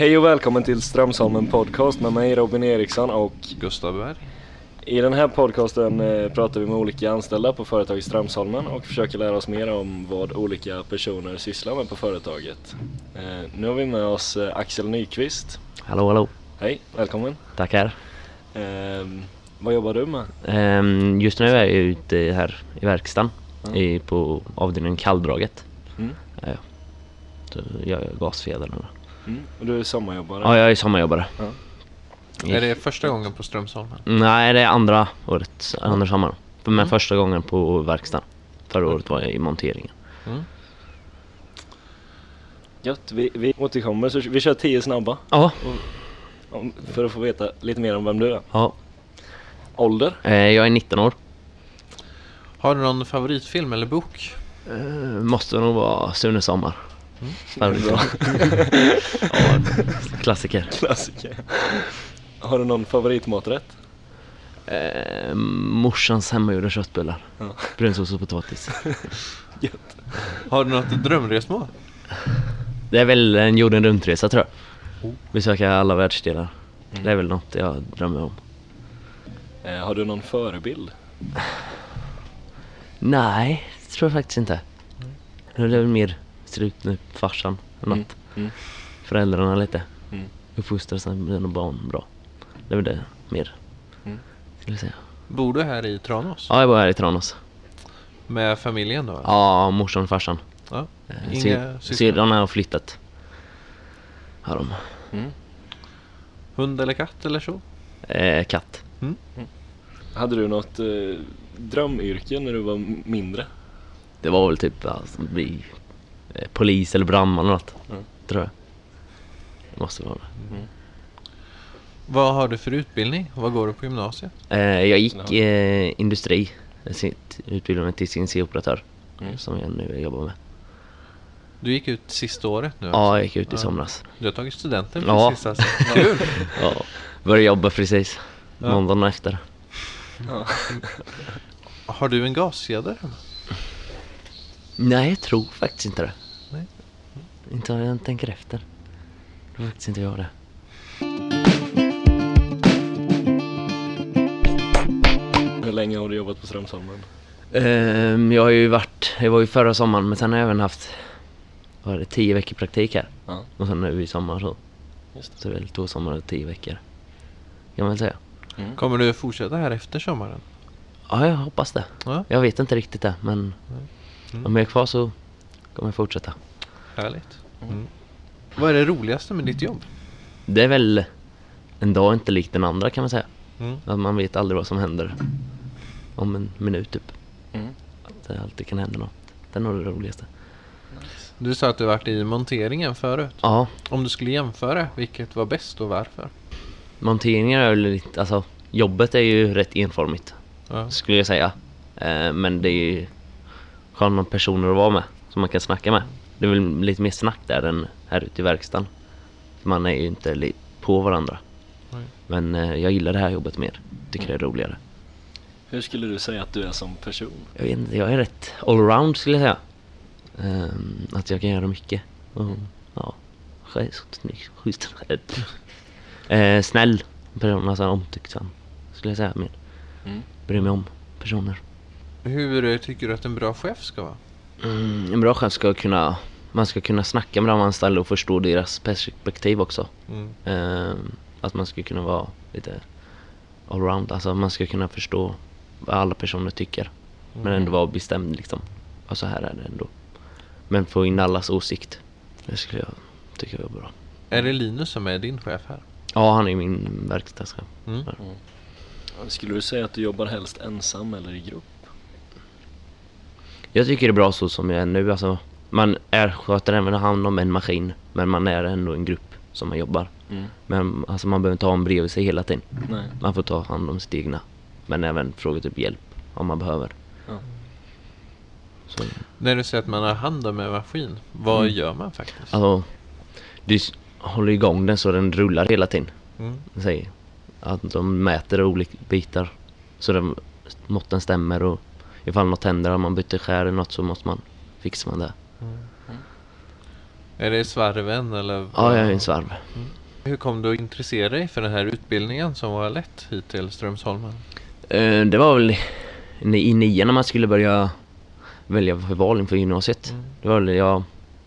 Hej och välkommen till Strömsholmen podcast med mig Robin Eriksson och Gustav Berg. i den här podcasten eh, pratar vi med olika anställda på företag i Strömsholmen och försöker lära oss mer om vad olika personer sysslar med på företaget. Eh, Nu har vi med oss eh, Axel Nyqvist. Hallå hallå, Hej, välkommen. tackar. Ehm, vad jobbar du med? Ehm, just nu är jag ute här i verkstaden Ja. i, på avdelningen kalldraget. Mm. Ja, ja. Så jag gör gasfjädern. eller? Mm. Och du är sommarjobbare? Ja, jag är sommarjobbare. Ja. I- Är det första gången på Strömsholmen? Nej, det är andra året, andra sommaren. Men Mm. första gången på verkstaden. Förra året var jag i monteringen. Mm. Gött, vi, vi återkommer så vi kör tio snabba Ja, för att få veta lite mer om vem du är. ja. Ålder? Eh, jag är 19 år. Har du någon favoritfilm eller bok? Eh, måste nog vara Sune Sommar. Mm. Ja, klassiker. Klassiker. Har du någon favoritmaträtt? Eh, morsans hemmagjorda köttbullar. Ja. Brunsås och potatis. Gött. Har du något drömresmål? Det är väl en jorden runt-resa tror jag. Oh. Besöka alla världsdelar. Mm. Det är väl något jag drömmer om. Eh, har du någon förebild? Nej, det tror jag faktiskt inte. Det är väl mer ser ut nu farsan eller Mm. något. Mm. Föräldrarna lite. Mm. Uppfostra sina barn bra. Det är väl det mer. Mm. Skulle jag säga. Bor du här i Tranås? Ja, jag bor här i Tranås. Med familjen då? Ja, morsan och farsan. Ja. Eh, Inga sy- syskon? Syrran har flyttat. Har de. Mm. Hund eller katt eller så? Eh, katt. Hade du något eh, drömyrke när du var mindre? Det var väl typ alltså, bli polis eller brandman eller något. Mm. Tror jag. Det måste vara det. Vad har du för utbildning? Vad går du på gymnasiet? Eh, jag gick eh, industri. Jag utbildade mig till CNC-operatör. Mm. Som jag nu jobbar med. Du gick ut sista året nu Ja, alltså. jag gick ut i Ja. somras. Du har tagit studenten Ja. precis alltså. Kul! Ja, började jobba precis. Ja. Måndagen efter. Ja. Har du en gaskedja? Nej, jag tror faktiskt inte det. Nej. Inte om jag tänker efter. Jag tror faktiskt inte jag det. Hur länge har du jobbat på Strömsholmen? Ehm, jag har ju varit, jag var ju förra sommaren men sen har jag även haft, vad är det, tio veckor praktik här. Ja, Och sen nu i sommar så. just det. Så det är väl två somrar och tio veckor. Kan man väl säga. Mm. Kommer du fortsätta här efter sommaren? Ja, jag hoppas det. Ja, Jag vet inte riktigt det, men Mm. om jag är kvar så kommer jag fortsätta. härligt. Mm. Mm. Vad är det roligaste med ditt jobb? Det är väl en dag inte lik den andra kan man säga. Mm. Att man vet aldrig vad som händer om en minut typ. Mm. Att det alltid kan hända något. Det är nog det roligaste. Du sa att du varit i monteringen förut. Ja, Om du skulle jämföra, vilket var bäst och varför? monteringar är väl lite, alltså jobbet är ju rätt enformigt Ja. skulle jag säga. Eh, men det är ju sköna personer att vara med som man kan snacka med. Det är väl lite mer snack där än här ute i verkstaden. Man är ju inte på varandra. Nej. Men eh, jag gillar det här jobbet mer. Tycker det är roligare. Hur skulle du säga att du är som person? Jag vet inte, jag är rätt allround skulle jag säga. Ehm, att jag kan göra mycket. Ja, schysst. Eh, snäll person, alltså omtykksam. Skulle jag säga mer. Mm. Bryr mig om personer. Hur eh, tycker du att en bra chef ska vara? Mm, en bra chef ska kunna, man ska kunna snacka med de anställda och förstå deras perspektiv också. Mm. Ehm, att man ska kunna vara lite allround, alltså man ska kunna förstå vad alla personer tycker. Men ändå vara bestämd liksom. Och så här är det ändå. Men få in allas åsikt. Det skulle jag tycka var bra. Är det Linus som är din chef här? Ja, han är min verkstadschef. Mm. Skulle du säga att du jobbar helst ensam eller i grupp? Jag tycker det är bra så som jag är nu. Alltså, man är, sköter även hand om en maskin. Men man är ändå en grupp som man jobbar. Mm. Men alltså, man behöver inte ha en bredvid sig hela tiden. Nej. Man får ta hand om sitt egna. Men även fråga typ hjälp om man behöver. Ja. Så, När du säger att man har hand om en maskin, vad Mm. gör man faktiskt? alltså, du håller igång den så den rullar hela tiden. Mm. Säg att de mäter olika bitar så den måtten stämmer och ifall något händer, om man byter skär eller något så måste man fixar man det. Är det svarven eller? Ja, jag är en svarv. Hur kom du att intressera dig för den här utbildningen som var lätt hit till Strömsholmen? Eh, Det var väl i nian när man skulle börja välja för val inför gymnasiet. Mm. Det var väl jag,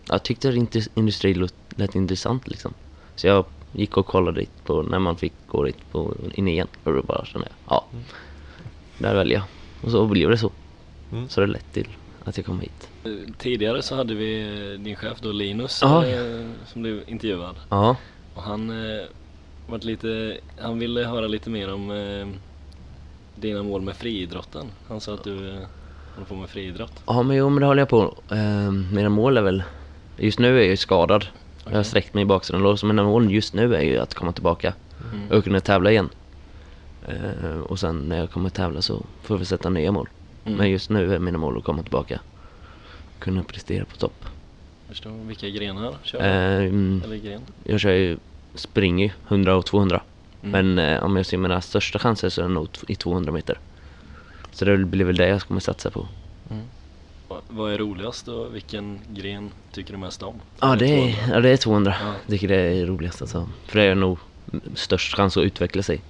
jag tyckte industri lät, lät intressant liksom. Så jag gick och kollade dit på när man fick gå dit på, i nian. Och då bara kände jag, ja, Mm. där väljer jag. Och så blev det så. Mm. Så det lett till att jag kom hit. Tidigare så hade vi eh, din chef då Linus Ja, eh, som blev intervjuad. Ja, Och han eh, lite, han ville höra lite mer om eh, dina mål med friidrotten. Han sa att du eh, håller på med friidrott. ja men jo men det håller jag på. Eh, mina mål är väl, just nu är jag ju skadad. Jag har sträckt mig i baksidan så mina mål just nu är ju att komma tillbaka Mm. och kunna tävla igen. Eh, och sen när jag kommer tävla så får vi sätta nya mål. Mm. Men just nu är mina mål att komma tillbaka. Kunna prestera på topp. Förstår vilka grenar kör du? Eh, mm, Eller gren? jag kör ju, springer ju 100 och 200. Mm. Men eh, om jag ser mina största chanser så är det nog i 200 meter. Så det blir väl det jag kommer satsa på. Va- Vad är roligast och vilken gren tycker du mest om? Ja det, är, 200? ja, det är 200. Ja. Jag tycker det är roligast alltså. För det är nog störst chans att utveckla sig.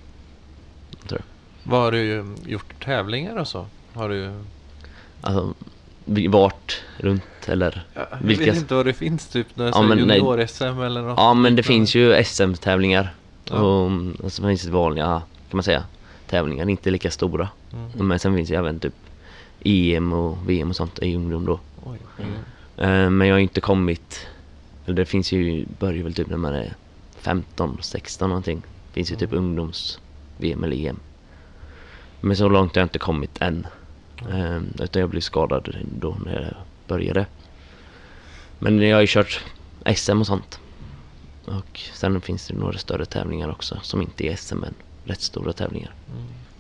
Tror jag. Vad har du gjort tävlingar och så? Har du... Alltså, vart runt eller Ja, jag Vilka- vet inte vad det finns, typ några Ja, junior-SM eller något Ja men det finns ju SM-tävlingar Ja. och, och så finns det vanliga, kan man säga, tävlingar, inte lika stora. Mm. Men sen finns det även typ EM och VM och sånt i ungdom då. Oj. Mm. Men jag har inte kommit, eller det finns ju, börjar väl typ när man är 15, 16 någonting. Finns ju typ ungdoms-VM eller EM. Men så långt har jag inte kommit än. Eh, Utan jag blev skadad då när jag började. Men jag har ju kört SM och sånt. Och sen finns det några större tävlingar också som inte är SM men rätt stora tävlingar.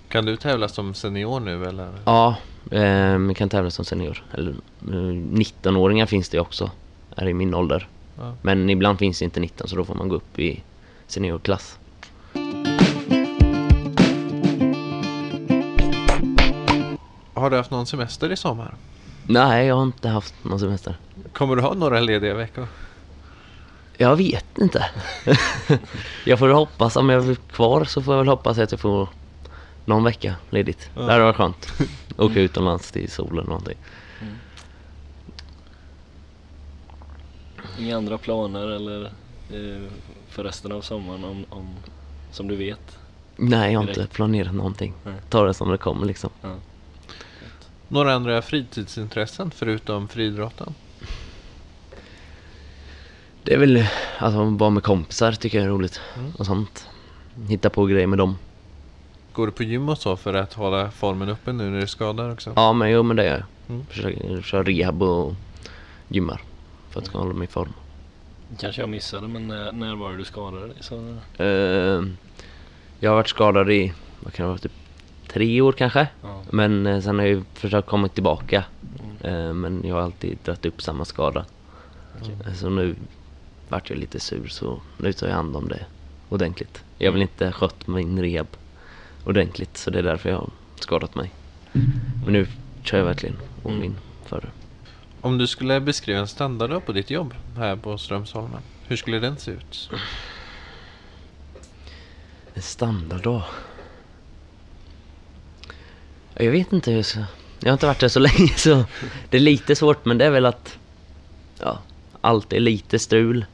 Kan du tävla som senior nu eller? Ja, eh, man kan tävla som senior. Eller, eh, 19-åringar finns det också, är i min ålder. Ja. Men ibland finns det inte 19 så då får man gå upp i seniorklass. Har du haft någon semester i sommar? Nej, jag har inte haft någon semester. Kommer du ha några lediga veckor? Jag vet inte. jag får hoppas, om jag är kvar så får jag väl hoppas att jag får någon vecka ledigt. Ja. Det hade varit skönt. Åka utomlands till solen eller någonting. Inga andra planer eller eh, för resten av sommaren om, om, som du vet? Nej, jag har inte Direkt. planerat någonting. Nej. Ta det som det kommer liksom. Ja. Några andra fritidsintressen förutom friidrotten? Det är väl, alltså vara med kompisar tycker jag är roligt. Mm. Och sånt. Hitta på grejer med dem. Går du på gym och så för att hålla formen uppe nu när du är skadad också? Ja, men jo men det gör jag. Mm. Försöker köra rehab och gymmar. För att hålla mig i form. Kanske jag missade men när, när var det du skadade dig? Så, Eh, jag har varit skadad i, vad kan det vara, typ tre år kanske. ja. Men eh, sen har jag ju försökt komma tillbaka. Mm. Eh, men jag har alltid dragit upp samma skada. Eh, Så nu vart jag lite sur så nu tar jag hand om det ordentligt. Jag väl inte skött min rehab ordentligt så det är därför jag har skadat mig. Men nu kör jag verkligen all Mm. in för det. Om du skulle beskriva en standarddag på ditt jobb här på Strömsholmen, hur skulle den se ut? En standarddag? Jag vet inte hur jag ska... Jag har inte varit där så länge så det är lite svårt men det är väl att... Ja, allt är lite strul.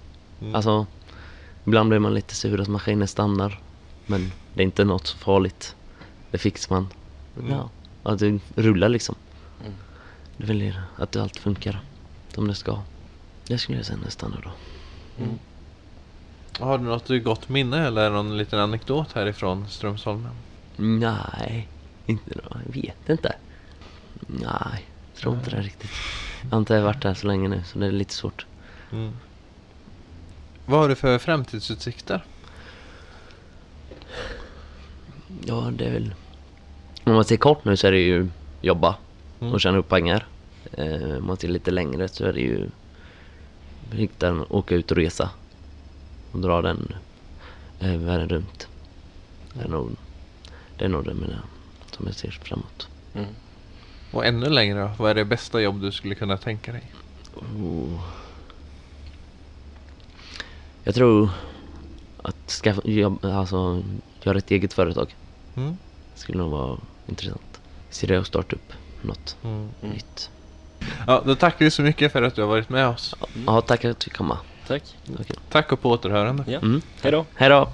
Mm. Alltså, ibland blir man lite sur att maskinen stannar. Men det är inte något så farligt. Det fixar man. Mm. Ja, att det rullar liksom. Mm. Det är väl att allt funkar som det ska. Det skulle jag säga en standarddag. Mm. Har du något gott minne eller någon liten anekdot härifrån Strömsholmen? Nej, inte då. Jag vet inte. Nej, jag tror inte det riktigt. Jag har inte varit där så länge nu så det är lite svårt. Mm. Vad har du för framtidsutsikter? Ja, det är väl... Om man ser kort nu så är det ju jobba Mm. och tjäna upp pengar. Eh, om man ser lite längre så är det ju hitta, åka ut och resa. Och dra den eh, världen runt. Det är nog det, är nog det mina, som jag ser framåt. Mm. Och ännu längre då? Vad är det bästa jobb du skulle kunna tänka dig? Oh. Jag tror att skaffa, jobb, alltså, göra ett eget företag Mm. skulle nog vara intressant. Se det och starta upp något Mm. Mm. nytt. Ja, då tackar vi så mycket för att du har varit med oss. Ja, tack att du fick komma. Tack. Okej. Tack och på återhörande. Ja. Mm. Hej då. Hej då!